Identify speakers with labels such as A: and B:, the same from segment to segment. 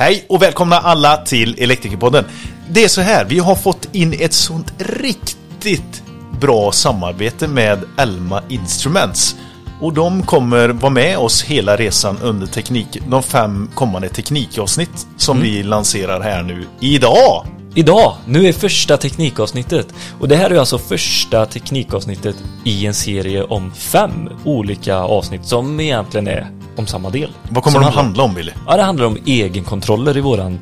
A: Hej och välkomna alla till Elektrikerpodden. Det är så här, vi har fått in ett sånt riktigt bra samarbete med Elma Instruments. Och de kommer vara med oss hela resan under teknik, de fem kommande teknikavsnitt som vi lanserar här nu idag.
B: Idag, nu är första teknikavsnittet och det här är alltså första teknikavsnittet i en serie om fem olika avsnitt som egentligen är om samma del.
A: Vad kommer de att handla om, Billy?
B: Ja, det handlar om egenkontroller i våran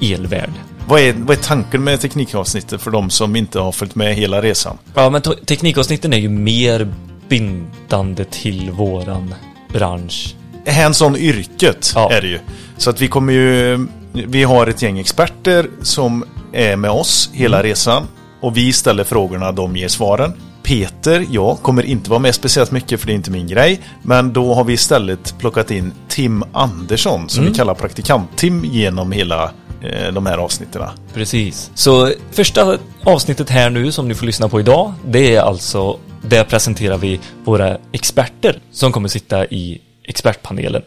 B: elvärld.
A: Vad är, vad är tanken med teknikavsnittet för de som inte har följt med hela resan?
B: Ja, men teknikavsnitten är ju mer bindande till våran bransch.
A: hands-on yrket
B: Ja.
A: är det ju. Så att vi kommer ju, vi har ett gäng experter som är med oss hela
B: Mm.
A: resan. Och vi ställer frågorna, de ger svaren. Peter, jag kommer inte vara med speciellt mycket för det är inte min grej. Men då har vi istället plockat in Tim Andersson som
B: Mm.
A: vi kallar praktikant-Tim genom hela eh, de här avsnitten.
B: Precis. Så första avsnittet här nu som ni får lyssna på idag, det är alltså, där presenterar vi våra experter som kommer sitta i expertpanelen.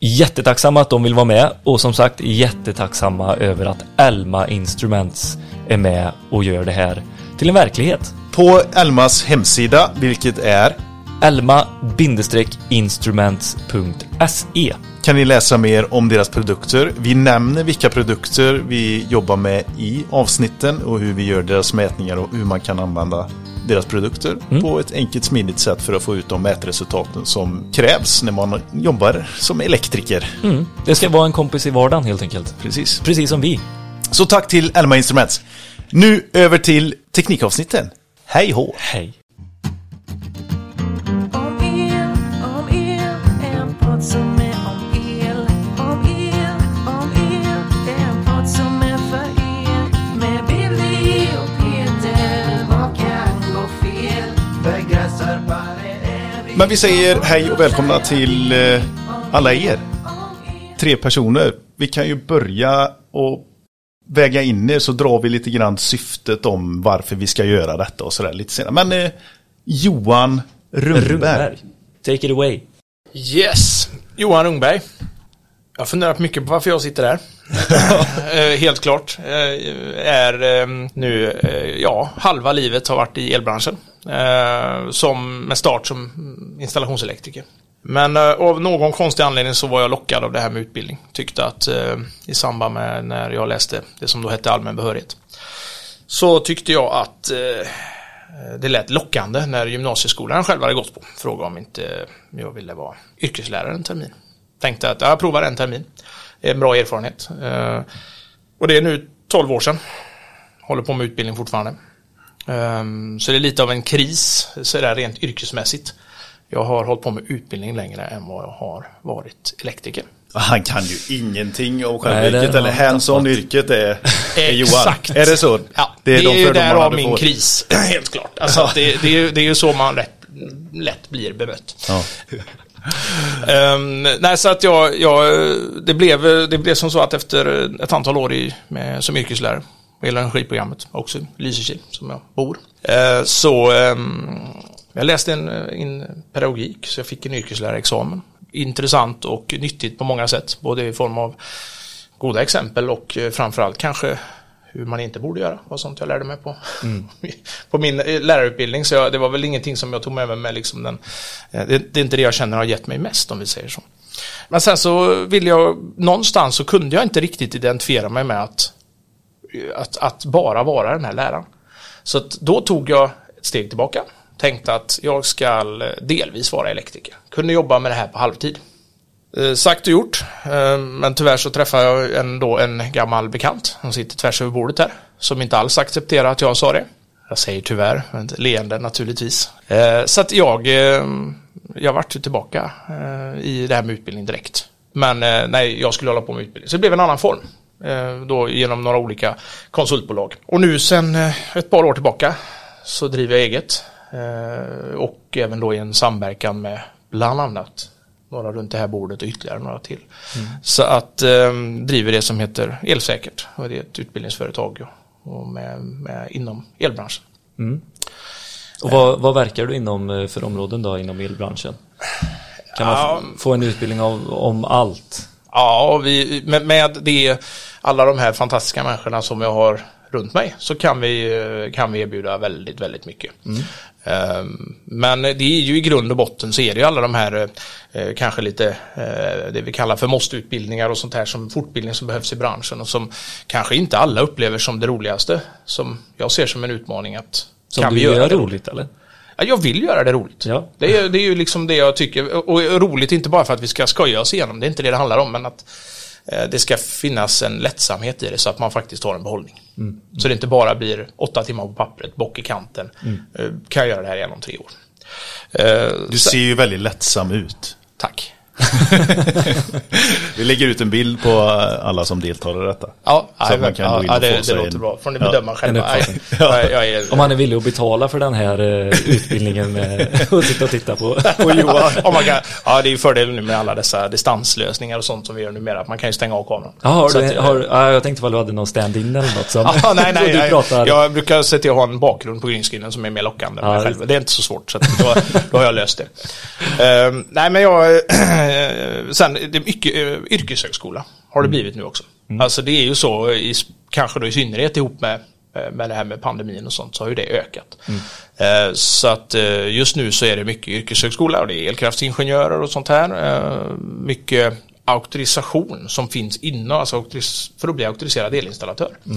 B: Jättetacksamma att de vill vara med och som sagt jättetacksamma över att Elma Instruments är med och gör det här till en verklighet.
A: På Elmas hemsida, vilket är
B: elma-instruments.se
A: kan ni läsa mer om deras produkter. Vi nämner vilka produkter vi jobbar med i avsnitten och hur vi gör deras mätningar och hur man kan använda deras produkter på ett enkelt smidigt sätt för att få ut de mätresultaten som krävs när man jobbar som elektriker.
B: mm. Det ska vara en kompis i vardagen helt enkelt.
A: Precis.
B: Precis som vi.
A: Så tack till Elma Instruments. Nu över till teknikavsnitten. Hej hå!
B: Hej.
C: Om el, om el, en podd som är om el. Om el, om el, en podd som är för er. Med Billy och Peter, vad kan gå fel? Begränsarbare är vi.
A: Men vi säger hej och välkomna till eh, alla er. Tre personer. Vi kan ju börja och väga in er så drar vi lite grann syftet om varför vi ska göra detta och sådär lite senare. Men eh, Johan Rundberg.
B: Rundberg. Take it away.
D: Yes, Johan Rungberg. Jag har funderat mycket på varför jag sitter där. Eh, Helt klart. Eh, Är eh, nu, ja, halva livet har varit i elbranschen. Som med start som installationselektriker. Men eh, av någon konstig anledning så var jag lockad av det här med utbildning. Tyckte att eh, i samband med när jag läste det som då hette allmän behörighet. Så tyckte jag att eh, det lät lockande när gymnasieskolan själv hade gått på. Fråga om inte jag ville vara yrkeslärare en termin. Tänkte att jag provar en termin. Det är en bra erfarenhet. Eh, Och det är nu 12 år sedan. Håller på med utbildning fortfarande. Ehm, så det är lite av en kris sådär rent yrkesmässigt. Jag har hållit på med utbildning längre än vad jag har varit elektriker.
A: Han kan ju ingenting om själva
B: Nej, det
A: yrket
B: har
A: eller
B: han
A: hands-on yrket är, är Johan.
D: Exakt.
A: Är det så?
D: Ja, det är,
A: de
D: ju därav min
A: får.
D: kris, helt klart. Alltså, det, det, är, ju- det är ju så man lätt, lätt blir bemött.
A: Ja.
D: Ehm, nej, så att jag, jag det, blev, det blev som så att efter ett antal år i, med, som yrkeslärare på el och energiprogrammet, också i Lysekil som jag bor, eh, så ehm, jag läste en, en pedagogik så jag fick en yrkeslärarexamen. Intressant och nyttigt på många sätt, både i form av goda exempel och eh, framförallt kanske hur man inte borde göra, var sånt jag lärde mig på, på min eh, lärarutbildning. Så jag, det var väl ingenting som jag tog med mig med liksom den, eh, det, det är inte det jag känner har gett mig mest om vi säger så. Men sen så ville jag, någonstans så kunde jag inte riktigt identifiera mig med att, att, att bara vara den här läraren. Så då tog jag ett steg tillbaka, tänkte att jag ska eh, delvis vara elektriker. Kunde jobba med det här på halvtid. Eh, sagt och gjort, eh, men tyvärr så träffade jag ändå en gammal bekant som sitter tvärs över bordet här, som inte alls accepterar att jag sa det. Jag säger tyvärr, men leende naturligtvis. Eh, Så att jag, eh, jag vart ju tillbaka eh, i det här med utbildning direkt. Men eh, nej, jag skulle hålla på med utbildning. Så det blev en annan form. eh, Då genom några olika konsultbolag. Och nu sen eh, ett par år tillbaka så driver jag eget eh, Och även då i en samverkan med bland annat några runt det här bordet och ytterligare några till. Så att eh, driver det som heter Elsäkert och det är ett utbildningsföretag och, med, med, inom elbranschen.
B: Och vad, vad verkar du inom eh, för områden då inom elbranschen? Kan man
D: Ja.
B: få en utbildning av, om allt?
D: Ja, vi, med, med det, alla de här fantastiska människorna som jag har runt mig så kan vi, eh, kan vi erbjuda väldigt, väldigt mycket. Ehm, Men det är ju i grund och botten så är det ju alla de här eh, kanske lite eh, det vi kallar för måste-utbildningar och sånt här som fortbildning som behövs i branschen och som kanske inte alla upplever som det roligaste. Som jag ser som en utmaning att
B: Som
D: kan
B: du
D: vi göra
B: gör
D: det
B: roligt eller?
D: Ja, jag vill göra det roligt.
B: Ja.
D: Det, är, det är ju liksom det jag tycker. Och roligt inte bara för att vi ska skoja oss igenom, det är inte det det handlar om, men att eh, det ska finnas en lättsamhet i det så att man faktiskt har en behållning. Så det inte bara blir åtta timmar på pappret, bock i kanten. Eh, kan jag göra det här igen om tre år? Eh,
A: Du
D: så-
A: ser ju väldigt lättsam ut.
D: Tack.
A: Vi lägger ut en bild på alla som deltar i detta.
D: Ja,
A: Så att man kan
D: ja,
A: gå in
D: ja
A: och
D: det,
A: få
D: det låter
A: en-
D: bra. Får ni
A: Ja,
D: bedöma själva.
B: en uppfattning.
D: Nej, jag, jag
B: Om man är villig att betala för den här eh, utbildningen med att sitta och titta på, på Johan.
D: Om man kan, ja, det är ju fördelen nu med alla dessa distanslösningar och sånt som vi gör numera. Att man kan ju stänga av kameran.
B: Ja, har du,
D: att, eh,
B: har, ja, jag tänkte väl du hade någon stand-in eller något som
D: Ja, nej, nej,
B: du pratar.
D: Jag brukar se till att ha en bakgrund på greenscreenen som är mer lockande
B: Ja, just
D: själv. Det är inte så svårt, så att då, då har jag löst det. Ehm, nej, men jag... sen, det mycket, uh, yrkeshögskola har det blivit nu också. Alltså det är ju så, i, kanske då i synnerhet ihop med, eh, med det här med pandemin och sånt, så har ju det ökat. Eh, så att eh, just nu så är det mycket yrkeshögskola och det är elkraftsingenjörer och sånt här. Eh, mycket auktorisation som finns inom, alltså för att bli auktoriserad elinstallatör. Eh,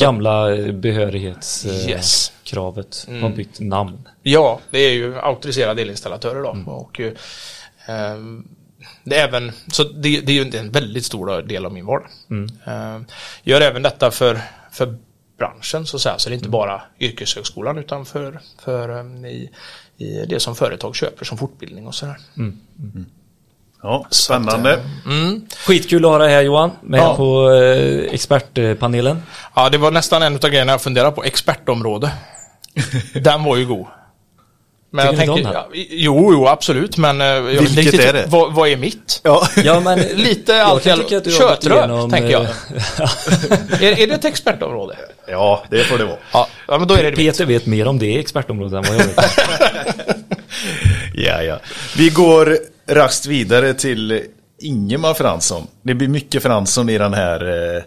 B: Gamla eh, behörighetskravet
D: Yes.
B: kravet har bytt namn.
D: Ja, det är ju auktoriserade elinstallatörer då. Och, eh, ehm, det är även, så det, det är ju en väldigt stor del av min vardag. Ehm, gör även detta för, för branschen så att säga, så det är inte bara yrkeshögskolan utan för, för i, i det som företag köper som fortbildning och sådär.
A: Ja, spännande.
B: Skitkul att ha dig här Johan, med
D: Ja.
B: på eh, expertpanelen.
D: Ja, det var nästan en av grejerna jag funderade på, expertområde. Den var ju god. Men
B: Tycker
D: jag tänker, ja, jo, jo, absolut, men eh, jag
A: Vilket
D: riktigt
A: är det?
D: Vad, vad är mitt?
A: Ja.
B: Ja, men
D: Lite allt jag-
B: att igenom,
D: tänker jag.
B: eh,
D: är, är det ett expertområde?
A: ja, det får det vara.
D: Ja, men då är det.
B: Peter vet mer om det expertområdet än vad jag vet.
A: Ja, ja. Vi går raskt vidare till Ingemar Fransson. Det blir mycket Fransson i den här, eh,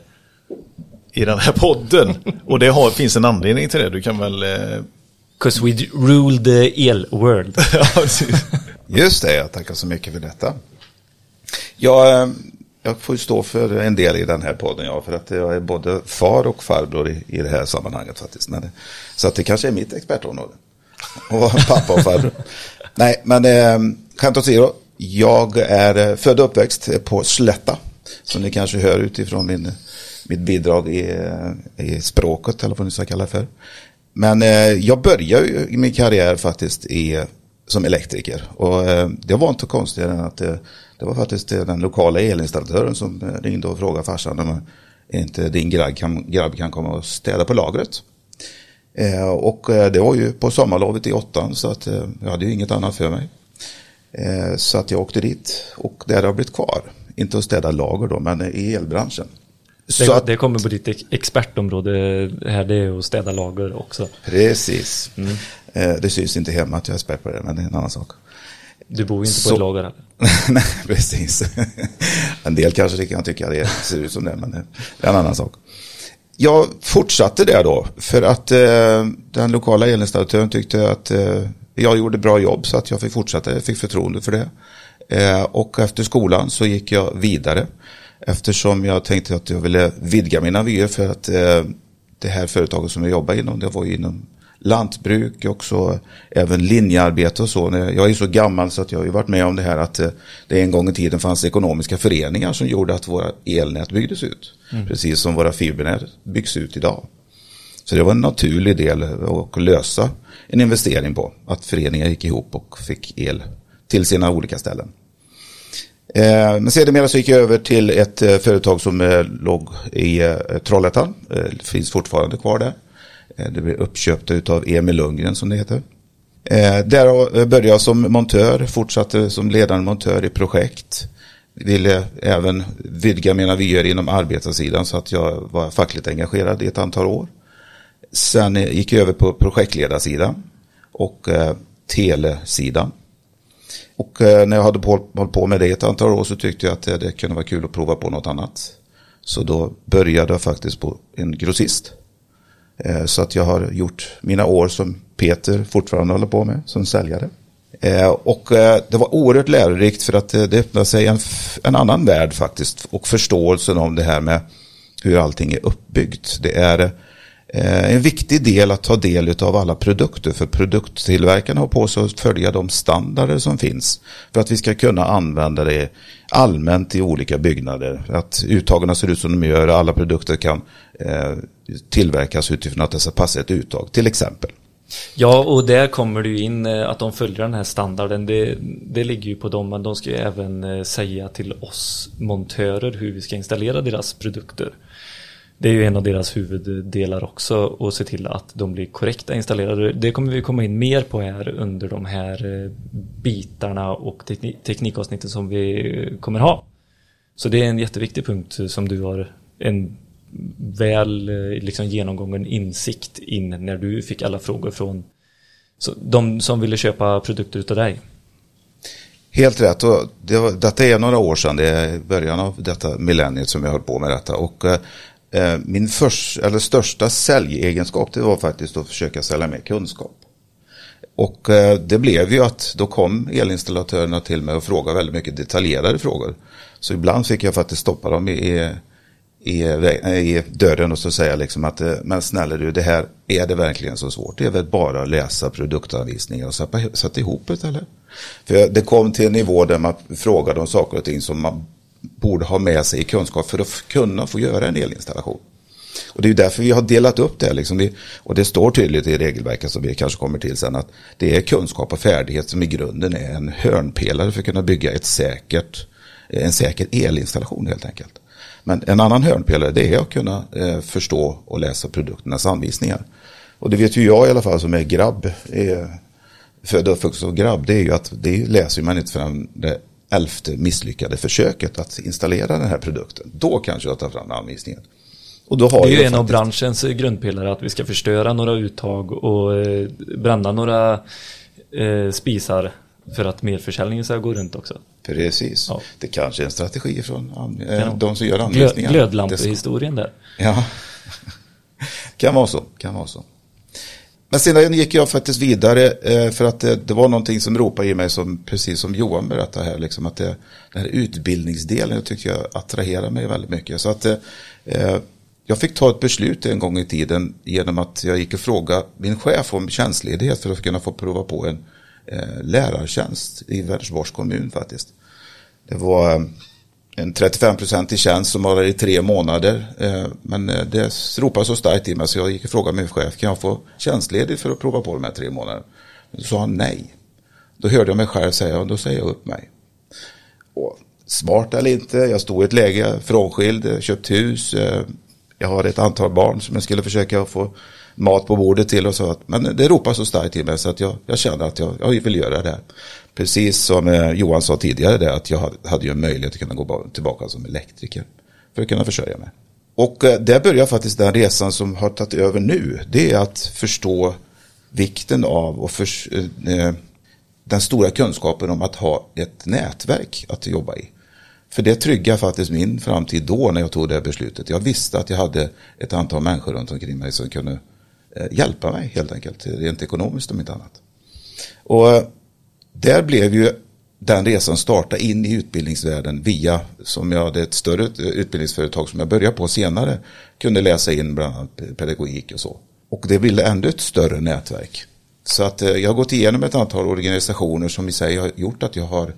A: i den här podden. Och det har, finns en anledning till det. Du kan väl... Eh,
B: 'Cause we rule the el world.
E: Just det, jag tackar så mycket för detta. Jag, eh, jag får ju stå för en del i den här podden, ja, för att jag är både far och farbror i, i det här sammanhanget faktiskt. Men så att det kanske är mitt expertområde. Och pappa och farbror. Nej, men eh, skämt åsido, jag är eh, född och uppväxt eh, på Slätta. Som ni kanske hör utifrån min, mitt bidrag i, eh, i språket, eller vad ni ska kalla det för. Men eh, jag började ju min karriär faktiskt i, som elektriker. Och eh, det var inte konstigare än att eh, det var faktiskt den lokala elinstallatören som ringde och frågade farsan om inte din grabb kan, grabb kan komma och städa på lagret. Eh, och eh, det var ju på sommarlovet i åttan så att eh, jag hade ju inget annat för mig. Eh, så att jag åkte dit och där har jag blivit kvar. Inte att städa lager då, men i elbranschen. Så
B: Det,
E: att,
B: det kommer på ditt ex- expertområde här, det är att städa lager också.
E: precis. Eh, det syns inte hemma att jag är expert på det, men det är en annan sak.
B: Du bor ju inte på
E: Så-
B: ett lager heller.
E: Nej, precis. en del kanske kan tycka det ser ut som det, men det är en annan sak. Jag fortsatte där då, för att eh, den lokala elinstallatören tyckte att eh, jag gjorde bra jobb, så att jag fick fortsätta, jag fick förtroende för det. Eh, och efter skolan så gick jag vidare, eftersom jag tänkte att jag ville vidga mina vyer, för att eh, det här företaget som jag jobbade inom, det var ju inom lantbruk och så även linjearbete och så. Jag är så gammal så att jag har varit med om det här att eh, det en gång i tiden fanns ekonomiska föreningar som gjorde att våra elnät byggdes ut. Precis som våra fibernät byggs ut idag. Så det var en naturlig del att lösa en investering på. Att föreningar gick ihop och fick el till sina olika ställen. Eh, Men sedermera så gick jag över till ett eh, företag som eh, låg i eh, Trollhättan. Eh, Det finns fortfarande kvar där. Eh, det blev uppköpt av Emil Lundgren som det heter. Eh, där började jag som montör, fortsatte som ledande montör i projekt. Ville även vidga mina vyer inom arbetarsidan så att jag var fackligt engagerad i ett antal år. Sen gick jag över på projektledarsidan och eh, telesidan. Och när jag hade hållit på med det ett antal år så tyckte jag att det kunde vara kul att prova på något annat. Så då började jag faktiskt på en grossist. Eh, så att jag har gjort mina år som Peter fortfarande håller på med som säljare. Eh, och eh, det var oerhört lärorikt för att det öppnade sig en, en annan värld faktiskt. Och förståelsen om det här med hur allting är uppbyggt. Det är Eh, en viktig del att ta del av alla produkter. För produkttillverkarna har på sig att följa de standarder som finns. För att vi ska kunna använda det allmänt i olika byggnader. Att uttagen ser ut som de gör. Alla produkter kan eh, tillverkas utifrån att det ska passa ett uttag. Till exempel.
B: Ja, och där kommer det ju in eh, att de följer den här standarden. Det, det ligger ju på dem, men de ska ju även säga till oss montörer hur vi ska installera deras produkter. Det är ju en av deras huvuddelar också att se till att de blir korrekta installerade. Det kommer vi komma in mer på här under de här eh, bitarna och teknikavsnitten som vi eh, kommer ha. Så det är en jätteviktig punkt som du har en väl eh, liksom genomgången insikt in när du fick alla frågor från de som ville köpa produkter utav dig.
E: Helt rätt. Och det var, detta är några år sedan. Det är början av detta millenniet som jag höll på med detta. Och Eh, min först, eller största säljegenskap det var faktiskt att försöka sälja mer kunskap. Och eh, det blev ju att då kom elinstallatörerna till mig och frågade väldigt mycket detaljerade frågor. Så ibland fick jag faktiskt stoppa dem i, i, i eh, dörren och så säga liksom att men snälla du, det här, är det verkligen så svårt? Det är väl bara att läsa produktanvisningar och sätta, sätta ihop det eller? För det kom till en nivå där man frågade om saker och ting som man borde ha med sig i kunskap för att kunna få göra en elinstallation. Och det är ju därför vi har delat upp det. Liksom. Och det står tydligt i regelverket som vi kanske kommer till sen att det är kunskap och färdighet som i grunden är en hörnpelare för att kunna bygga ett säkert, en säker elinstallation helt enkelt. Men en annan hörnpelare det är att kunna eh, förstå och läsa produkternas anvisningar. Och det vet ju jag i alla fall som är grabb, eh, född och uppvuxen som grabb, det är ju att det läser man inte förrän det elfte misslyckade försöket att installera den här produkten. Då kanske jag tar fram anvisningen. Och då har
B: Det är ju en av
E: faktiskt-
B: branschens grundpelare att vi ska förstöra några uttag och eh, bränna några eh, spisar för att merförsäljningen ska gå runt också.
E: Precis.
B: Ja.
E: Det kanske är en strategi från eh,
B: Ja.
E: de som gör anvisningar.
B: Glödlampehistorien där.
E: Ja, kan vara så. Kan vara så. Men sedan gick jag faktiskt vidare eh, för att det, det var någonting som ropade i mig som precis som Johan berättade här. Liksom att det, den här utbildningsdelen tycker jag attraherar mig väldigt mycket. Så att eh, eh, jag fick ta ett beslut en gång i tiden genom att jag gick och frågade min chef om tjänstledighet för att kunna få prova på en eh, lärartjänst i Vänersborgs kommun faktiskt. Det var eh, en 35-procentig tjänst som var i tre månader. Eh, men eh, det ropade så starkt i mig så jag gick och frågade min chef, kan jag få tjänstledigt för att prova på de här tre månaderna? Då sa han nej. Då hörde jag mig själv säga, då säger jag upp mig. Och smart eller inte, jag stod i ett läge, frånskild, eh, köpt hus. Jag har ett antal barn som jag skulle försöka få mat på bordet till och så. att- Men det ropar så starkt till mig så att jag, jag känner att jag, jag vill göra det. Precis som eh, Johan sa tidigare, det, att jag hade- hade ju en möjlighet att kunna gå tillbaka som elektriker. För att kunna försörja mig. Och eh, där börjar faktiskt den resan som har tagit över nu. Det är att förstå vikten av och för, eh, eh, den stora kunskapen om att ha ett nätverk att jobba i. För det tryggar faktiskt min framtid då när jag tog det här beslutet. Jag visste att jag hade ett antal människor runt omkring mig som kunde Eh, hjälpa mig helt enkelt, rent ekonomiskt om inte annat. Och eh, där blev ju den resan starta in i utbildningsvärlden via, som jag hade ett större eh, utbildningsföretag som jag började på senare, kunde läsa in bland annat pedagogik och så. Och det ville ändå ett större nätverk. Så att jag har gått igenom ett antal organisationer som i sig har gjort att jag har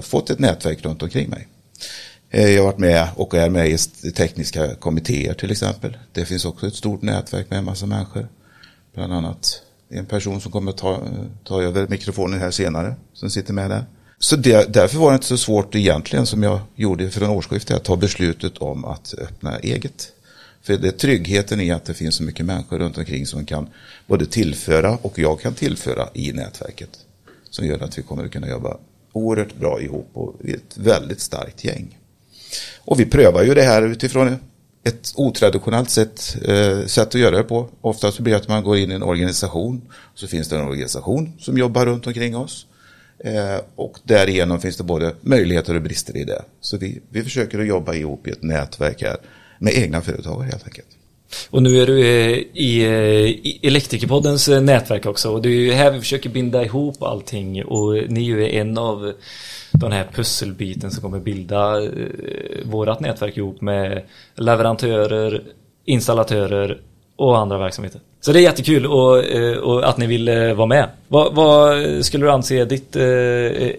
E: fått ett nätverk runt omkring mig. Eh, jag har varit med och är med i tekniska kommittéer till exempel. Det finns också ett stort nätverk med en massa människor. Bland annat en person som kommer ta, ta över mikrofonen här senare, som sitter med där. Så det, därför var det inte så svårt egentligen som jag gjorde för en årsskifte att ta beslutet om att öppna eget. För det är tryggheten i att det finns så mycket människor runt omkring som kan både tillföra och jag kan tillföra i nätverket. Som gör att vi kommer att kunna jobba oerhört bra ihop och vi är ett väldigt starkt gäng. Och vi prövar ju det här utifrån ett otraditionellt sätt, eh, sätt att göra det på. Oftast blir det att man går in i en organisation. Så finns det en organisation som jobbar runt omkring oss. Eh, och därigenom finns det både möjligheter och brister i det. Så vi, vi försöker att jobba ihop i ett nätverk här med egna företagare helt enkelt.
B: Och nu är du eh, i, eh, i Elektrikerpoddens eh, nätverk också och det är ju här vi försöker binda ihop allting och ni är ju en av den här pusselbiten som kommer bilda vårat nätverk ihop med leverantörer, installatörer och andra verksamheter. Så det är jättekul och, och att ni vill vara med. Vad, vad skulle du anse är ditt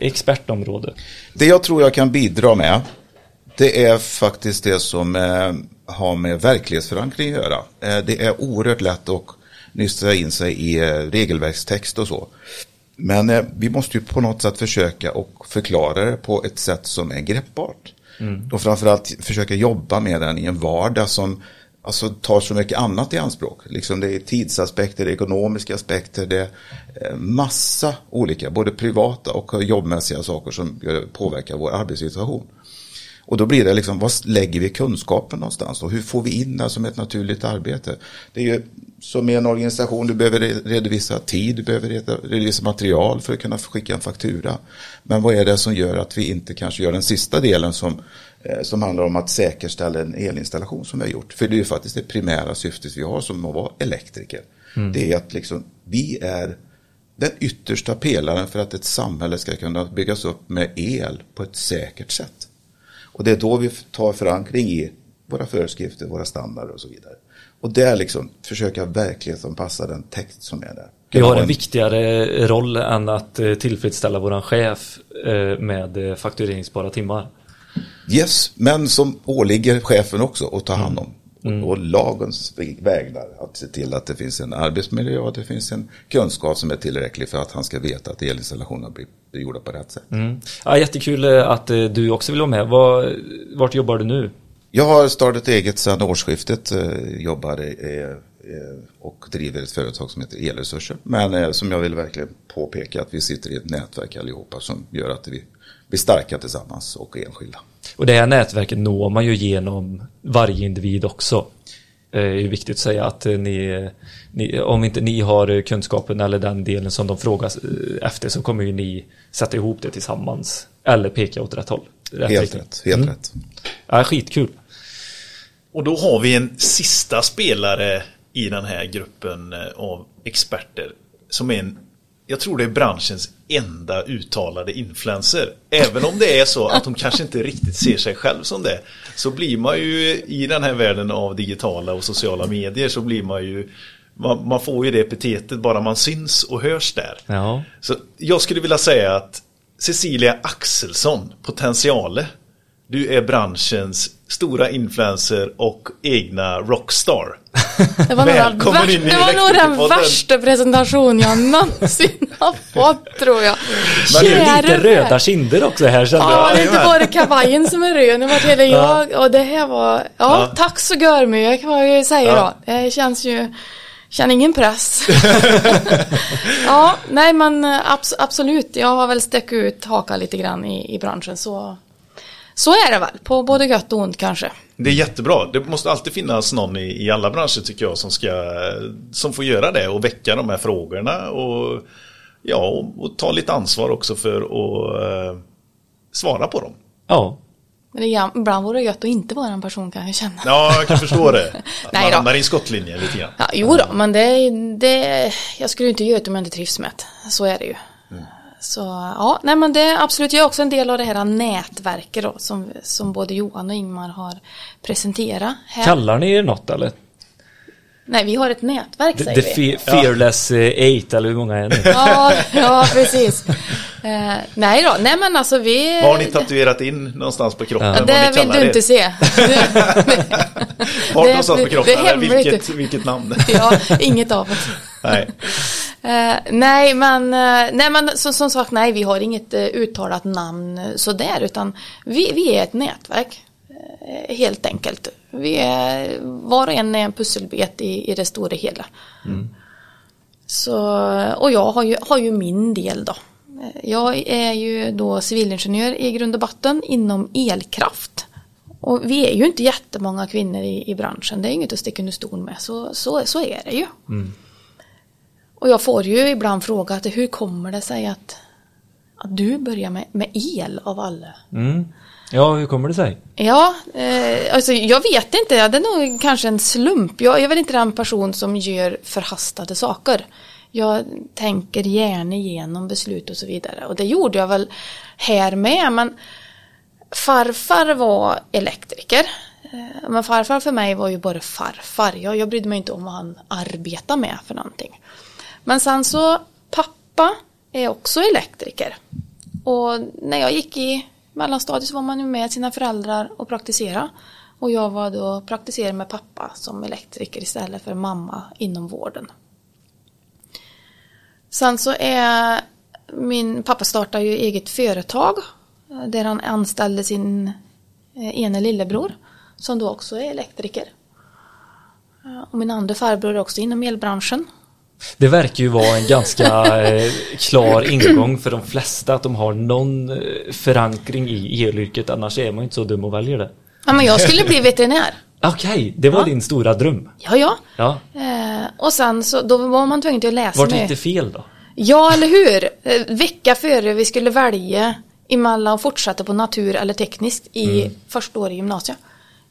B: expertområde?
E: Det jag tror jag kan bidra med, det är faktiskt det som eh, har med verklighetsförankring att göra. Eh, det är oerhört lätt att nysta in sig i eh, regelverkstext och så. Men vi måste ju på något sätt försöka och förklara det på ett sätt som är greppbart. Och framförallt försöka jobba med den i en vardag som alltså, tar så mycket annat i anspråk. Liksom det är tidsaspekter, det är ekonomiska aspekter, det är massa olika, både privata och jobbmässiga saker som påverkar vår arbetssituation. Och då blir det liksom, vad lägger vi kunskapen någonstans och hur får vi in det som ett naturligt arbete? Det är ju som i en organisation, du behöver re- redovisa tid, du behöver redovisa material för att kunna skicka en faktura. Men vad är det som gör att vi inte kanske gör den sista delen som, eh, som handlar om att säkerställa en elinstallation som vi har gjort? För det är ju faktiskt det primära syftet vi har som att vara elektriker. Det är att liksom, vi är den yttersta pelaren för att ett samhälle ska kunna byggas upp med el på ett säkert sätt. Och det är då vi tar förankring i våra föreskrifter, våra standarder och så vidare. Och där liksom försöka verklighetsanpassa den text som är där.
B: Vi har en viktigare roll än att eh, tillfredsställa våran chef eh, med eh, faktureringsbara timmar.
E: Yes, men som åligger chefen också att ta hand om. Och, och lagens vägnar att se till att det finns en arbetsmiljö och att det finns en kunskap som är tillräcklig för att han ska veta att elinstallationerna blir gjorda på rätt sätt.
B: Mm. Ja, jättekul eh, att eh, du också vill vara med. Var, vart jobbar du nu?
E: Jag har startat eget sedan årsskiftet, eh, jobbar och driver ett företag som heter Elresurser. Men som jag vill verkligen påpeka att vi sitter i ett nätverk allihopa som gör att vi blir starka tillsammans och enskilda.
B: Och det här nätverket når man ju genom varje individ också. Eh, Det är ju viktigt att säga att eh, ni, ni, om inte ni har eh, kunskapen eller den delen som de frågar eh, efter så kommer ju ni sätta ihop det tillsammans. Eller peka åt rätt håll. Rätt
E: Helt
B: riktning.
E: rätt, helt rätt.
B: Ja, skitkul.
A: Och då har vi en sista spelare i den här gruppen eh, av experter. Som är en, jag tror det är branschens enda uttalade influencer. Även om det är så att de kanske inte riktigt ser sig själv som det. Så blir man ju i den här världen av digitala och sociala medier så blir man ju man, man får ju det epitetet bara man syns och hörs där.
B: Ja.
A: Så jag skulle vilja säga att Cecilia Axelsson, Potentiale. Du är branschens stora influencer och egna rockstar.
F: Det var, nog den,
A: Välkommen
F: värsta,
A: in i
F: det var nog den värsta presentation jag någonsin har fått tror jag.
B: Men det är lite röda kinder också här kände
F: Ja,
B: jag.
F: det är inte bara kavajen som är röd, nu vart hela jag och det här var, ja, tack så görmycket kan jag ju säga
A: Ja.
F: då. Det känns ju, känner ingen press. ja, nej men eh, abs- absolut, jag har väl sträckt ut hakan lite grann i, i branschen så, så är det väl, på både gött och ont kanske.
A: Det är jättebra. Det måste alltid finnas någon i, i alla branscher tycker jag som, ska, som får göra det och väcka de här frågorna och, ja, och, och ta lite ansvar också för att eh, svara på dem.
B: Ja.
F: Men det, är- ibland vore det gött att inte vara en person kan jag känna.
A: Ja, jag kan förstå det. Att
F: Nej
A: Man hamnar i en skottlinje lite grann.
F: Ja, jo då, men det, det, jag skulle inte göra det om jag inte trivs med det. Så är det ju. Så ja, nej men det är absolut, jag är också en del av det här nätverket då, som, som både Johan och Ingmar har presenterat här.
B: Kallar ni er något eller?
F: Nej, vi har ett nätverk
B: The,
F: säger
B: the
F: vi.
B: fe- Fearless eh, Eight eller hur många är ni?
F: Ja, ja, precis. Eh, nej då, nej men alltså vi...
A: Vad har ni tatuerat in någonstans på kroppen?
B: Ja.
A: vad
F: Det
A: ni
F: vill du
A: er?
F: inte se.
A: Vart
F: det-
A: någonstans på
F: det-
A: kroppen?
F: det hemligt.
A: vilket, vilket namn?
F: ja, inget av oss.
A: Nej.
F: Eh, nej, men, eh, nej, men som, som sagt, nej, vi har inget uh, uttalat namn uh, sådär, utan vi, vi är ett nätverk. helt enkelt. Vi är, var och en är en pusselbit i, i det stora hela. Så, och jag har ju, har ju min del då. Jag är ju då civilingenjör i grund och botten inom elkraft. Och vi är ju inte jättemånga kvinnor i, i branschen, det är inget att sticka under stol med, så, så, så är det ju. Och jag får ju ibland fråga att hur kommer det sig att, att du börjar med, med el av alla.
B: Mm. Ja, hur kommer det sig?
F: Ja, eh, alltså jag vet inte, det är nog kanske en slump. Jag är väl inte den person som gör förhastade saker. Jag tänker gärna igenom beslut och så vidare. Och det gjorde jag väl här med, men farfar var elektriker. Eh, Men farfar för mig var ju bara farfar. Jag, jag brydde mig inte om vad han arbetade med för någonting. Men sen så, pappa är också elektriker. Och när jag gick i mellanstadiet så var man ju med sina föräldrar och praktisera. Och jag var då praktiserade med pappa som elektriker istället för mamma inom vården. Sen så är min pappa startade ju eget företag eh, där han anställde sin eh, ene lillebror som då också är elektriker. Eh, och min andra farbror är också inom elbranschen.
B: Det verkar ju vara en ganska eh, klar ingång för de flesta att de har någon eh, förankring i elyrket annars är man ju inte så dum och väljer det.
F: Ja, men jag skulle bli veterinär.
B: Okej, det var
F: Ja.
B: din stora dröm.
F: Ja, ja.
B: Ja.
F: Eh, och sen så då var man tvungen att läsa
B: Vart gick det fel då?
F: Ja, eller hur? Eh, vecka före vi skulle välja emellan att fortsätta på natur eller tekniskt i
B: Mm.
F: första året i gymnasiet.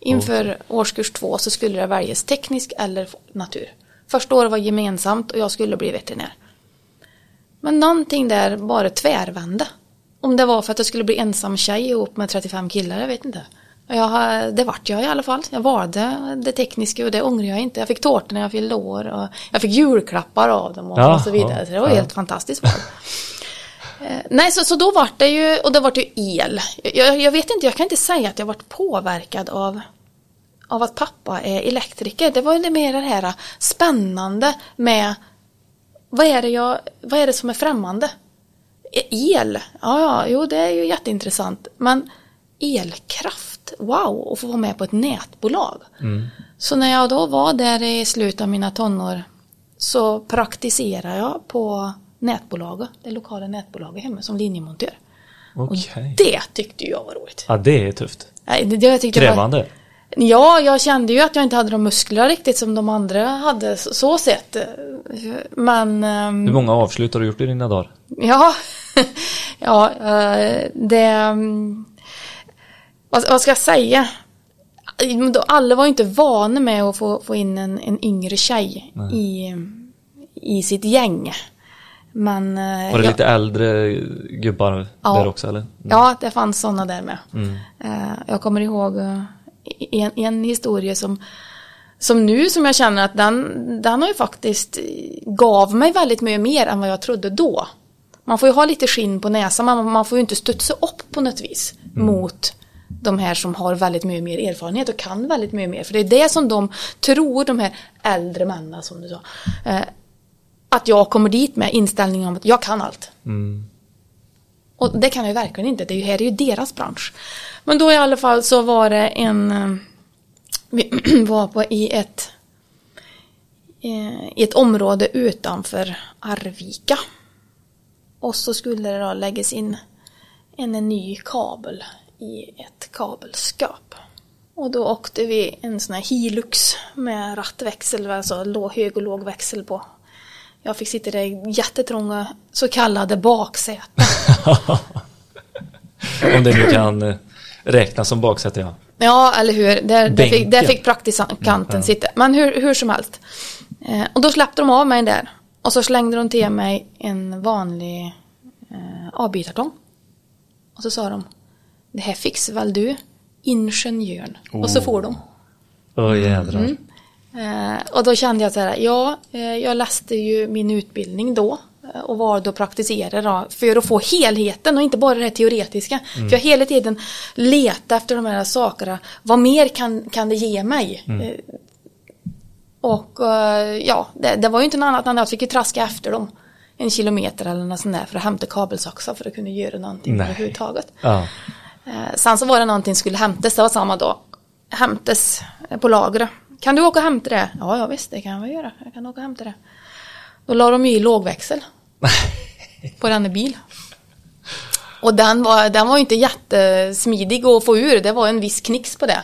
F: Inför årskurs två så skulle det väljas teknisk eller natur. Första året var gemensamt och jag skulle bli veterinär. Men någonting där bara tvärvände. Om det var för att jag skulle bli ensam tjej ihop med 35 killar, jag vet inte. Jag, det vart jag i alla fall. Jag valde det tekniska och det ångrar jag inte. Jag fick tårtor när jag fyllde år och jag fick julklappar av dem och,
B: Ja,
F: och så vidare. Så det var
B: ja.
F: helt fantastiskt val. Eh, Nej, så, så då vart det ju, och det vart ju el. Jag, jag vet inte, jag kan inte säga att jag vart påverkad av, av att pappa är elektriker. Det var ju mer det här spännande med vad är det, jag, vad är det som är främmande? E- El, ja, ja, jo det är ju jätteintressant. Men elkraft, wow, och få vara med på ett nätbolag. Så när jag då var där i slutet av mina tonår så praktiserade jag på nätbolaget, det lokala nätbolaget hemma som linjemontör.
B: Okej.
F: Det tyckte jag var roligt.
B: Ja, det är tufft.
F: Nej, det, jag tyckte Var,
B: Krävande.
F: Ja, jag kände ju att jag inte hade de muskler riktigt som de andra hade så, sett. Men ehm,
B: Hur många avslut har du gjort i dina dagar?
F: Ja, ja eh, det... mm, Vad, ska jag säga? Alla var ju inte vana med att få, få in en, en yngre tjej i, i sitt gäng. Men... eh,
B: Var det
F: ja,
B: lite äldre gubbar
F: Ja.
B: där också eller?
F: Ja, det fanns sådana där med.
B: Mm.
F: Eh, Jag kommer ihåg en, en historia som, som nu som jag känner att den, den har ju faktiskt gav mig väldigt mycket mer än vad jag trodde då. Man får ju ha lite skinn på näsan, man, man får ju inte studsa upp på något vis mot de här som har väldigt mycket mer erfarenhet och kan väldigt mycket mer. För det är det som de tror, de här äldre männen som du sa. Eh, att jag kommer dit med inställningen om att jag kan allt. Och det kan jag ju verkligen inte, det är ju, här är ju deras bransch. Men då i alla fall så var det en, eh, vi var på i ett, eh, i ett område utanför Arvika. Och så skulle det då läggas in en, ny kabel i ett kabelskap. Och då åkte vi en sån här Hilux med rattväxel, alltså låg, hög och låg växel på. Jag fick sitta i i jättetrånga så kallade baksäten.
B: Om det nu kan eh, räknas som baksäte ja.
F: Ja, eller hur. Där, där, fick, där fick praktikanten sitta. Men hur, hur som helst. Eh, och då släppte de av mig där. Och så slängde de till mig en vanlig eh, avbytartång. Och så sa de, det här fixar väl du, ingenjören. Och så får de.
B: Åh jädrar.
F: Mm. Eh, och då kände jag så här, ja, eh, jag läste ju min utbildning då och var då praktiserare då, för att få helheten och inte bara det här teoretiska. För jag hela tiden letade efter de här sakerna, vad mer kan, kan det ge mig? Eh, och eh, ja, det, det var ju inte något annat än att jag fick ju traska efter dem en kilometer eller något sånt där för att hämta kabelsaxar för att kunna göra någonting
B: Nej.
F: överhuvudtaget.
B: Ja.
F: Eh, sen så var det någonting som skulle hämtas, det var samma dag. Hämtas på lagret. Kan du åka och hämta det? Ja, ja visst, det kan jag göra. Jag kan åka och hämta det. Då la de i lågväxel. På denna bil. Och den var, den var inte jättesmidig att få ur, det var en viss knix på det.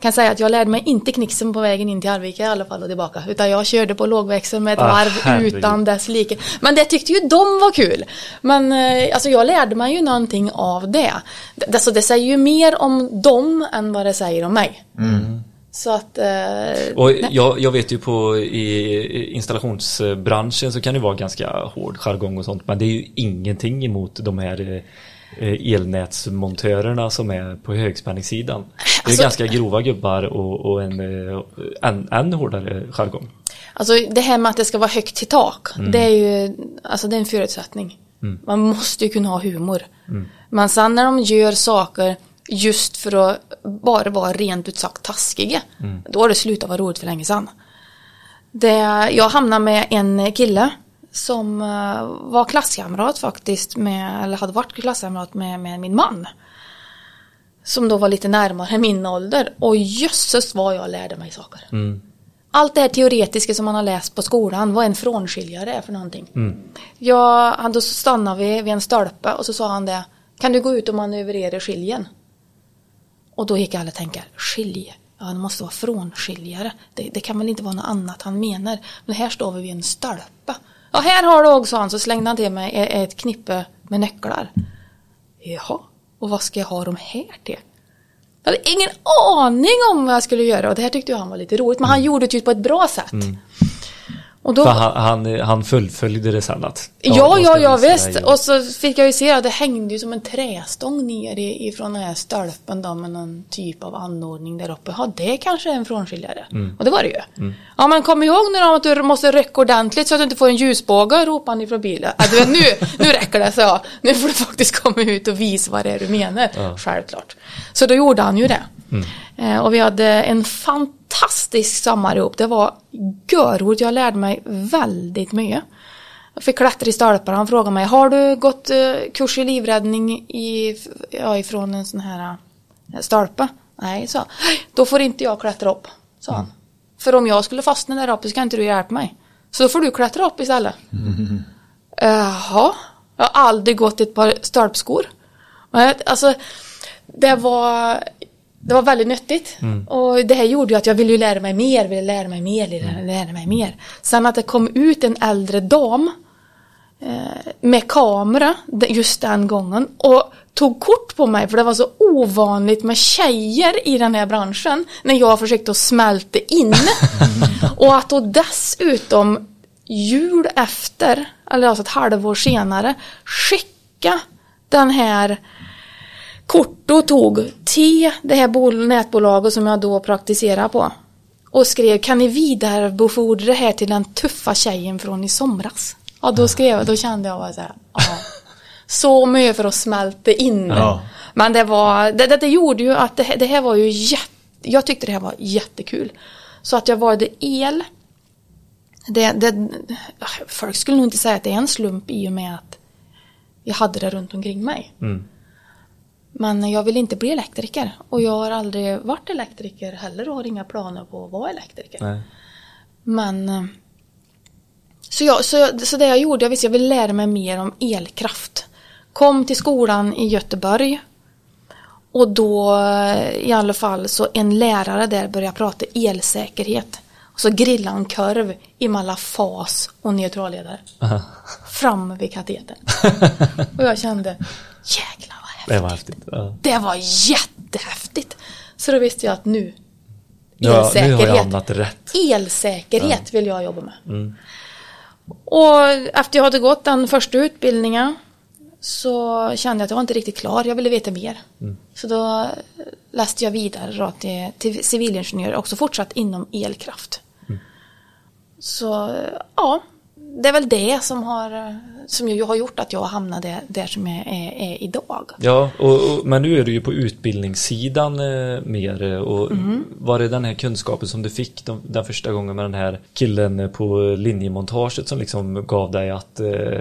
F: Kan säga att jag lärde mig inte knixen på vägen in till Arvika i alla fall och tillbaka. Utan jag körde på lågväxel med ett
B: Ah,
F: varv
B: herregud.
F: utan dess like. Men det tyckte ju de var kul. Men eh, alltså jag lärde mig ju någonting av det. Alltså det säger ju mer om dem än vad det säger om mig. Så att... Eh,
B: Och jag, jag vet ju på i installationsbranschen så kan det vara ganska hård jargong och sånt men det är ju ingenting emot de här eh, elnätsmontörerna som är på högspänningssidan. Det är
F: Alltså-
B: ganska grova gubbar och, och en eh, än, än hårdare jargong.
F: Alltså det här med att det ska vara högt till tak, det är ju alltså det är en förutsättning. Man måste ju kunna ha humor. Men sen när de gör saker just för att bara vara rent ut sagt taskiga, då har det slutat vara roligt för länge sedan. Det, jag hamnade med en kille som eh, var klasskamrat faktiskt med, eller hade varit klasskamrat med, med min man. Som då var lite närmare min ålder. Och jösses vad jag lärde mig saker. Allt det här teoretiska som man har läst på skolan, vad en frånskiljare är för någonting. Jag, han, då stannade vi vid en stolpe och så sa han det, kan du gå ut och manövrera skiljen? Och då gick alla och tänkte, skilje? Ja, det måste vara frånskiljare. Det, det kan väl inte vara något annat han menar. Men här står vi vid en stolpe. Ja, här har du också, han, så slängde han till mig e-, ett knippe med nycklar. Jaha, och vad ska jag ha dem här till? Jag hade ingen aning om vad jag skulle göra och det här tyckte han var lite roligt. Men han gjorde det ju på ett bra sätt. Mm. Och då,
B: För han, han, han fullföljde det sen att
F: Ja, ja, ja,
B: visa
F: visst. Och så fick jag ju se att det hängde ju som en trästång ner ifrån den här stolpen då med någon typ av anordning där uppe. Ja, det kanske är en frånskiljare. Och det var det ju. Ja, men kom ihåg nu då att du måste rycka ordentligt så att du inte får en ljusbåge, ropade han ifrån bilen. Ja, du vet, nu, nu räcker det, så jag. Nu får du faktiskt komma ut och visa vad det är du menar. Självklart. Så då gjorde han ju det. Eh, och vi hade en fantastisk sommar ihop. Det var görroligt. Jag lärde mig väldigt mycket. Jag fick klättra i stolpar. Han frågade mig, har du gått eh, kurs i livräddning i, ja, ifrån en sån här eh, stolpe? Nej, sa jag. Då får inte jag klättra upp, sa han. För om jag skulle fastna där uppe så kan inte du hjälpa mig. Så då får du klättra upp istället. Jaha, jag har aldrig gått ett par stolpskor. Men, Alltså, det var, det var väldigt nyttigt. Och det här gjorde ju att jag ville ju lära mig mer, ville lära mig mer, ville lära mig mer. Sen att det kom ut en äldre dam eh, med kamera just den gången och tog kort på mig för det var så ovanligt med tjejer i den här branschen när jag försökte att smälta in. och att då dessutom jul efter, eller alltså ett halvår senare, skicka den här Korto tog till det här bol- nätbolaget som jag då praktiserade på och skrev kan ni vidarebefordra det här till den tuffa tjejen från i somras? Ja, då skrev jag, då kände jag bara så här, ja. Så mycket för att smälta in.
A: Ja.
F: Men det var, det, det, det gjorde ju att det, det här var ju jätte, jag tyckte det här var jättekul. Så att jag valde el. Det, det, folk skulle nog inte säga att det är en slump i och med att jag hade det runt omkring mig. Men jag vill inte bli elektriker. Och jag har aldrig varit elektriker heller och har inga planer på att vara elektriker.
B: Nej.
F: Men eh, så, jag, så, så det jag gjorde, jag visste jag ville lära mig mer om elkraft. Kom till skolan i Göteborg. Och då eh, i alla fall så en lärare där började prata elsäkerhet. Och så grillade han korv emellan fas och neutralledare. Fram vid katetern. och jag kände, jäklar.
B: Det var häftigt. Ja.
F: Det var jättehäftigt. Så då visste jag att nu,
B: Ja, nu har jag
F: elsäkerhet.
B: hamnat rätt.
F: Elsäkerhet vill jag jobba med. Och efter jag hade gått den första utbildningen så kände jag att jag var inte riktigt klar. Jag ville veta mer. Så då läste jag vidare till, till civilingenjör också fortsatt inom elkraft. Så ja, det är väl det som har, som ju har gjort att jag hamnade där som jag är, är idag.
B: Ja, och, och, men nu är du ju på utbildningssidan eh, mer eh, och var det den här kunskapen som du fick de, den första gången med den här killen eh, på linjemontaget som liksom gav dig att eh,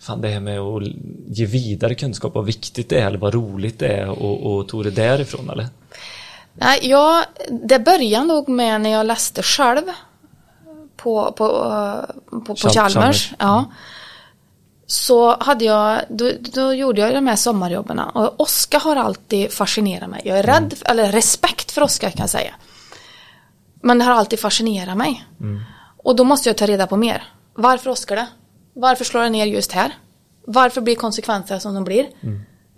B: fan det här med att ge vidare kunskap, vad viktigt det är eller vad roligt det är och, och tog det därifrån eller?
F: Nej, ja, det började nog med när jag läste själv på, på, på, på
B: Chal-
F: Chalmers.
B: Chalmers.
F: Ja. så hade jag, då, då gjorde jag de här sommarjobben. Och Oskar har alltid fascinerat mig. Jag är rädd, eller respekt för Oskar kan jag säga. Men det har alltid fascinerat mig. Och då måste jag ta reda på mer. Varför Oskar det? Varför slår det ner just här? Varför blir konsekvenserna som de blir?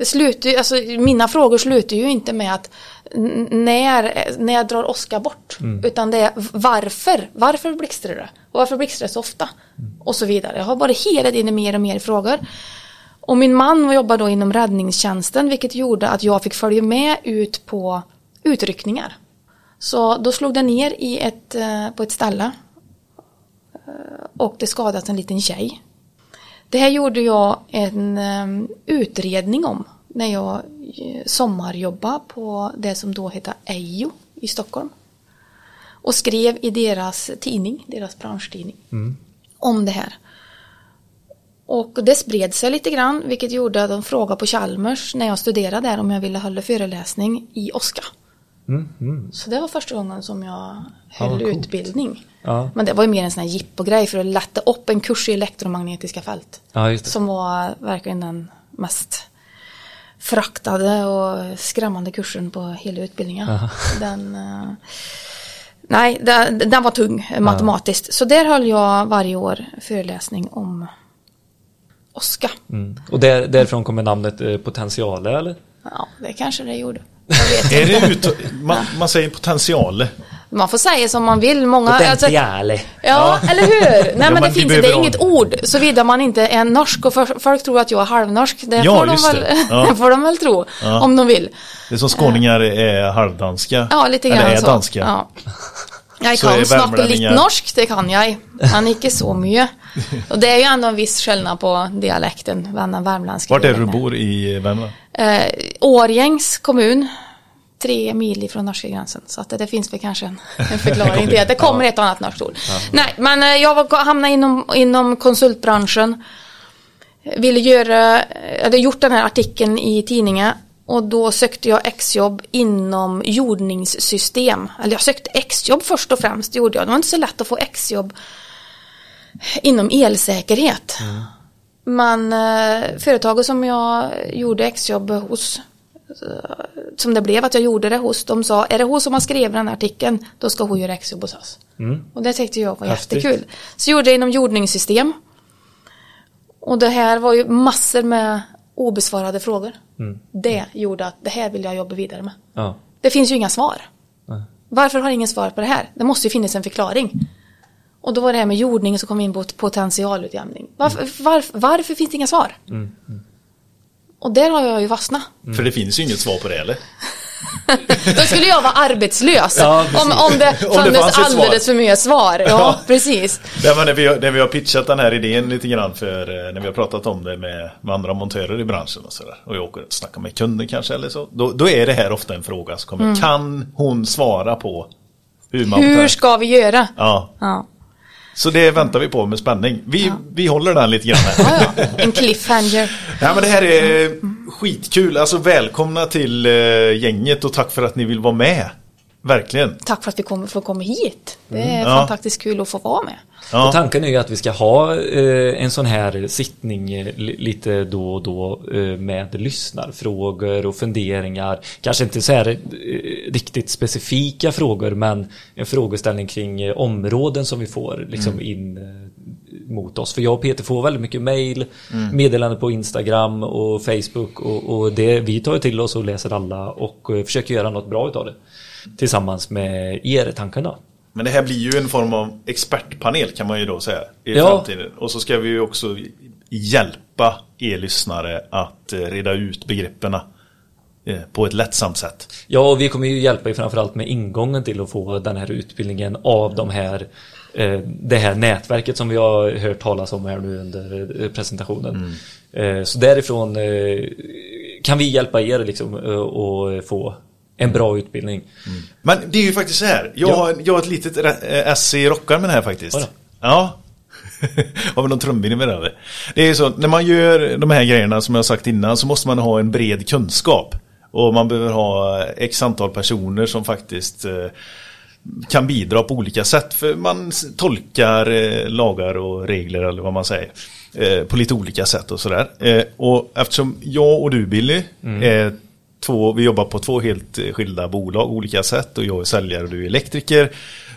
F: Det slutar alltså, mina frågor slutar ju inte med att när, när drar Oskar bort? Utan det är varför? Varför blixtrar det? Och varför blixtrar det så ofta? Och så vidare. Jag har bara hela tiden mer och mer frågor. Och min man jobbar då inom räddningstjänsten vilket gjorde att jag fick följa med ut på utryckningar. Så då slog det ner i ett, eh, på ett ställe. Eh, Och det skadades en liten tjej. Det här gjorde jag en eh, utredning om när jag eh, sommarjobbade på det som då hette Ejo i Stockholm. Och skrev i deras tidning, deras branschtidning, om det här. Och det spred sig lite grann, vilket gjorde att de frågade på Chalmers när jag studerade där om jag ville hålla föreläsning i Oska. Så det var första gången som jag höll
B: coolt.
F: utbildning.
B: Ja.
F: Men det var ju mer en sån här jippogrej för att lätta upp en kurs i elektromagnetiska fält.
B: Ja.
F: Som var verkligen den mest fraktade och skrämmande kursen på hela utbildningen. Den, eh, nej, den, den var tung matematiskt. Så där höll jag varje år föreläsning om Oska.
B: Mm. Och där, därifrån kommer namnet eh, Potentiale, eller?
F: Ja, det kanske det gjorde.
A: Är det ut, man, man säger potential.
F: Man får säga som man vill. Många, alltså,
B: Potentiale.
F: Ja, eller hur? Nej men
A: men
F: det finns det är
A: ha-
F: inget ord såvida man inte är norsk och för, folk tror att jag är halvnorsk. Det
A: Ja,
F: får, de väl,
A: det. Ja.
F: det får de väl tro om de vill.
A: Det är som skåningar är halvdanska.
F: Ja, lite grann
A: Eller är
F: så.
A: danska.
F: Ja. Jag kan
A: är
F: snacka lite norsk, det kan jag. Men inte så mycket. Och det är ju ändå en viss skillnad på dialekten, värmländska.
A: Vart är du bor i Värmland?
F: Eh, Årjängs kommun. Tre mil ifrån norska gränsen. Så att det, det finns väl kanske en, en förklaring till att det kommer ett annat norskt ord. Nej, men eh, jag var, hamnade inom, inom konsultbranschen. Ville göra, jag hade gjort den här artikeln i tidningen. Och då sökte jag exjobb inom jordningssystem. Eller jag sökte exjobb först och främst gjorde jag. Det var inte så lätt att få exjobb inom elsäkerhet. Men eh, företaget som jag gjorde exjobb hos, eh, som det blev att jag gjorde det hos, de sa, är det hon som har skrivit den här artikeln, då ska hon göra exjobb hos oss. Och det tyckte jag var
B: Häftigt.
F: jättekul. Så jag gjorde det inom jordningssystem. Och det här var ju massor med obesvarade frågor. Det gjorde att det här vill jag jobba vidare med.
B: Ja.
F: Det finns ju inga svar. Varför har ingen svar på det här? Det måste ju finnas en förklaring. Och då var det här med jordning så kom vi in på potentialutjämning. Varför, varför, varför finns det inga svar? Och där har jag ju fastnat.
A: För det finns ju inget svar på det eller?
F: Då skulle jag vara arbetslös.
B: Ja,
F: om, om det
A: Om det
F: fanns
A: fanns
F: alldeles för mycket svar. Ja,
A: Ja.
F: precis.
A: Ja, men när, vi, har- när vi har pitchat den här idén lite grann för eh, när vi har pratat om det med, med andra montörer i branschen och sådär. Och jag åker och snackar med kunder kanske eller så. Då, då är det här ofta en fråga som kommer. Kan hon svara på hur man
F: Mm. Hur ska vi göra?
A: Ja,
F: Ja,
A: så det väntar vi på med spänning. Vi, vi håller den lite grann här.
F: ja, ja. En cliffhanger.
A: Ja men det här är skitkul. Alltså välkomna till eh, gänget och tack för att ni vill vara med. Verkligen.
F: Tack för att vi kommer, får komma hit. Det är
A: Ja.
F: fantastiskt kul att få vara med.
B: Och
A: Ja.
B: tanken är ju att vi ska ha eh, en sån här sittning eh, li- lite då och då eh, med lyssnarfrågor och funderingar. Kanske inte så här eh, riktigt specifika frågor men en frågeställning kring eh, områden som vi får liksom in eh, mot oss. För jag och Peter får väldigt mycket mail, meddelanden på Instagram och Facebook och, och det, vi tar till oss och läser alla och eh, försöker göra något bra utav det. Tillsammans med er tankarna.
A: Men det här blir ju en form av expertpanel kan man ju då säga i
B: Ja.
A: framtiden. Och så ska vi ju också hjälpa er lyssnare att eh, reda ut begreppen eh, på ett lättsamt sätt.
B: Ja, och vi kommer ju hjälpa er framförallt med ingången till att få den här utbildningen av de här det här nätverket som vi har hört talas om här nu under eh, presentationen. Eh, Så därifrån eh, kan vi hjälpa er liksom eh, och få en bra utbildning.
A: Men det är ju faktiskt så här. Jag,
B: Ja.
A: har, jag har ett litet eh, ess i rockar med det här faktiskt.
B: Oj då.
A: Ja. har vi någon trumvirvel med det? Det är så, när man gör de här grejerna som jag har sagt innan så måste man ha en bred kunskap. Och man behöver ha x antal personer som faktiskt eh, kan bidra på olika sätt. För man tolkar eh, lagar och regler eller vad man säger. Eh, på lite olika sätt och sådär. Eh, och eftersom jag och du Billy är två, vi jobbar på två helt skilda bolag, olika sätt. Och jag är säljare och du är elektriker.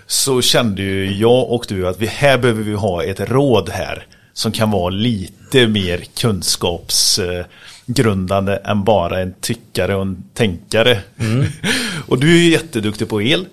A: Så kände ju jag och du att vi, här behöver vi ha ett råd här. Som kan vara lite mer kunskapsgrundande än bara en tyckare och en tänkare. och du är jätteduktig på el.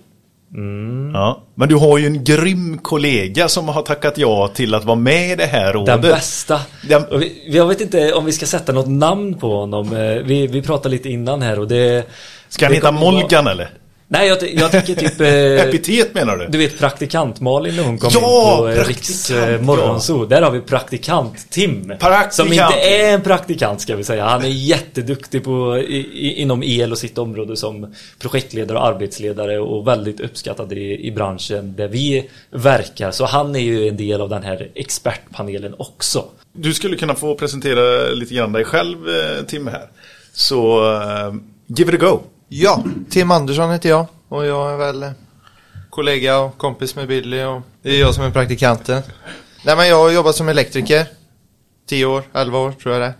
A: Ja, men du har ju en grym kollega som har tackat ja till att vara med i det här rådet.
B: Den bästa.
A: Den-
B: jag vet inte om vi ska sätta något namn på honom. Eh, Vi, vi pratade lite innan här och det...
A: Ska han heta
B: kommer vara-
A: Molgan eller?
B: Nej, jag, jag tycker typ... eh,
A: Epitet menar du?
B: Du vet praktikant Malin när hon kom
A: Ja,
B: in på eh, Riks
A: ja.
B: eh, morgonzoo. Där har vi praktikant Tim.
A: Praktikant.
B: Som inte är en praktikant ska vi säga. Han är jätteduktig på, i, i, inom el och sitt område som projektledare och arbetsledare och väldigt uppskattad i, i branschen där vi verkar. Så han är ju en del av den här expertpanelen också.
A: Du skulle kunna få presentera lite grann dig själv eh, Tim här. Så eh, give it a go.
G: Ja, Tim Andersson heter jag och jag är väl eh, kollega och kompis med Billy och det är jag som är praktikanten. Nej men jag har jobbat som elektriker. 10 år, 11 år tror jag det.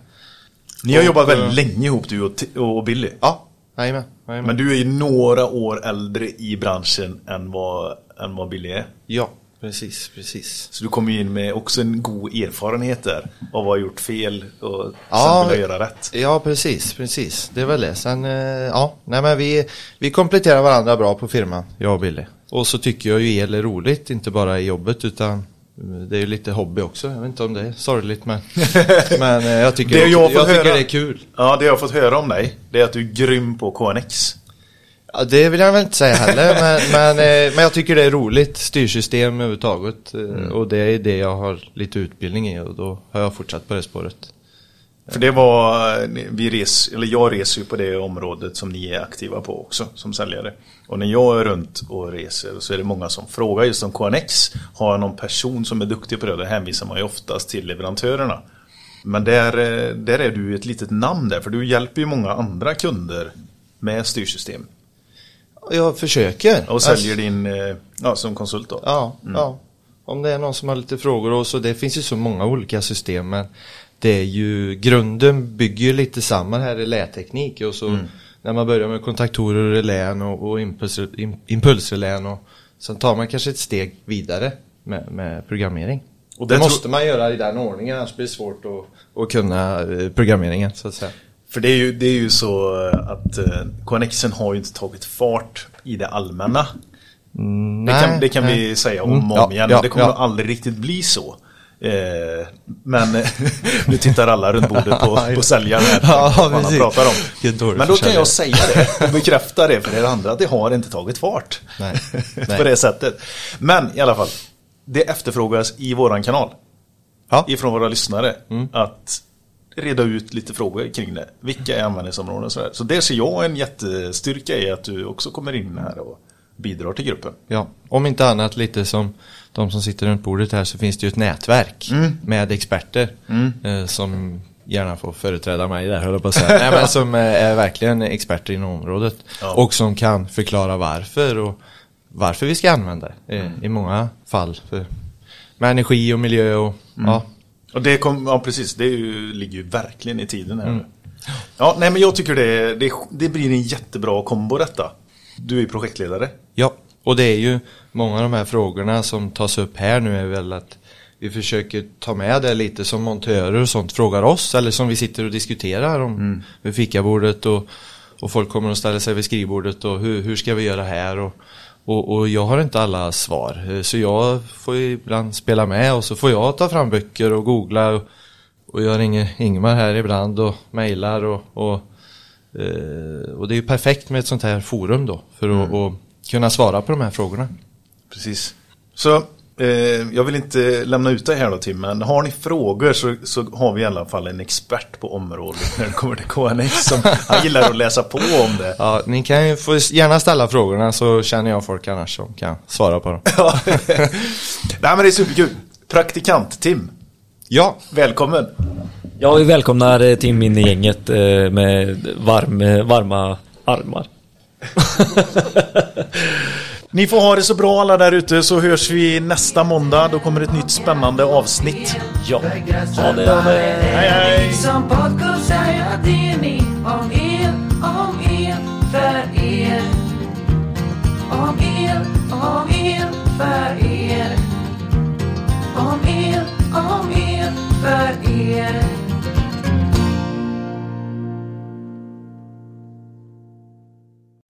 A: Ni har
G: Och,
A: jobbat
G: eh,
A: väldigt länge ihop du och, och Billy.
G: Ja, jajamän.
A: Men du är ju några år äldre i branschen än vad, än vad Billy är.
G: Ja, precis, precis.
A: Så du kommer ju in med också en god erfarenhet där. Av att ha gjort fel och sen
G: Ja,
A: vilja göra rätt.
G: Ja, precis, precis. Det är väl det. Sen, eh, ja, nej men vi, vi kompletterar varandra bra på firman, jag och Billy. Och så tycker jag ju el är roligt, inte bara i jobbet utan eh, det är ju lite hobby också. Jag vet inte om det är sorgligt men, men eh, jag tycker,
A: Det jag
G: jag
A: fått
G: tycker
A: höra-
G: det är kul.
A: Ja, det jag har fått höra om dig, det är att du är grym på KNX.
G: Ja, det vill jag väl inte säga heller, men, men, eh, men jag tycker det är roligt. Styrsystem överhuvudtaget. eh, Och det är det jag har lite utbildning i och då har jag fortsatt på det spåret.
A: För det var, vi res, eller jag reser ju på det området som ni är aktiva på också som säljare. Och när jag är runt och reser så är det många som frågar just om KNX. Har jag någon person som är duktig på det? Då hänvisar man ju oftast till leverantörerna. Men där, eh, där är du ett litet namn där, för du hjälper ju många andra kunder med styrsystem.
G: Jag försöker.
A: Och säljer din, eh, ja, som konsult då.
G: Ja, ja. Om det är någon som har lite frågor och så, det finns ju så många olika system men det är ju, grunden bygger ju lite samman här i läteknik och så när man börjar med kontaktorer och relän och, och impuls, im, impulsrelän och sen tar man kanske ett steg vidare med, med programmering.
A: Och det
G: det måste man göra i den ordningen annars blir det svårt att, att kunna eh, programmeringen så att säga.
A: För det är ju, det är ju så att eh, KNXen har ju inte tagit fart i det allmänna. Det kan, det kan vi säga om
G: Mm,
A: och om
G: ja,
A: igen.
G: ja,
A: det kommer
G: ja.
A: aldrig riktigt bli så. Eh, men nu tittar alla runt bordet på, på säljaren här.
G: Ja,
A: vad han pratar om. Men då kan jag säga det och bekräfta det för er andra att det har inte tagit fart.
G: Nej,
A: på
G: nej.
A: det sättet. Men i alla fall, det efterfrågas i våran kanal.
G: Ja.
A: Ifrån våra lyssnare. Att reda ut lite frågor kring det. Vilka är användningsområden och sådär. Så där ser jag en jättestyrka i att du också kommer in här och bidrar till gruppen.
G: Ja, om inte annat lite som de som sitter runt bordet här så finns det ju ett nätverk
A: Mm.
G: med experter eh, som gärna får företräda mig där höll jag på att säga. Nej men som eh, är verkligen experter inom området
A: Ja.
G: och som kan förklara varför och varför vi ska använda det eh,
A: Mm.
G: i många fall. För, med energi och miljö och ja.
A: Och det kom, ja precis, det ju, ligger ju verkligen i tiden här nu. Ja, nej men jag tycker det, det, det blir en jättebra kombo detta. Du är projektledare.
G: Ja, och det är ju många av de här frågorna som tas upp här nu är väl att vi försöker ta med det lite som montörer och sånt frågar oss eller som vi sitter och diskuterar om vid fikabordet och, och folk kommer och ställer sig vid skrivbordet och hur, hur ska vi göra här och, och, och jag har inte alla svar Eh, så jag får ibland spela med och så får jag ta fram böcker och googla och, och jag ringer Ingmar här ibland och mejlar och, och Eh, och det är ju perfekt med ett sånt här forum då för att, att kunna svara på de här frågorna.
A: Precis. Så jag vill inte lämna ut det här då Tim, men har ni frågor så, så har vi i alla fall en expert på området när det kommer till KNX som han gillar att läsa på om det.
G: Ja, ni kan ju få gärna ställa frågorna så känner jag folk annars som kan svara på dem.
A: Ja. Nej men det är superkul. Praktikant Tim,
G: Ja,
A: välkommen.
B: Ja, vi välkomnar eh, Tim in i gänget eh, med varm, eh, varma armar.
A: Ni får ha det så bra alla där ute så hörs vi nästa måndag. Då kommer ett nytt spännande avsnitt.
B: Ja, ha det.
A: Hej, hej.
C: Som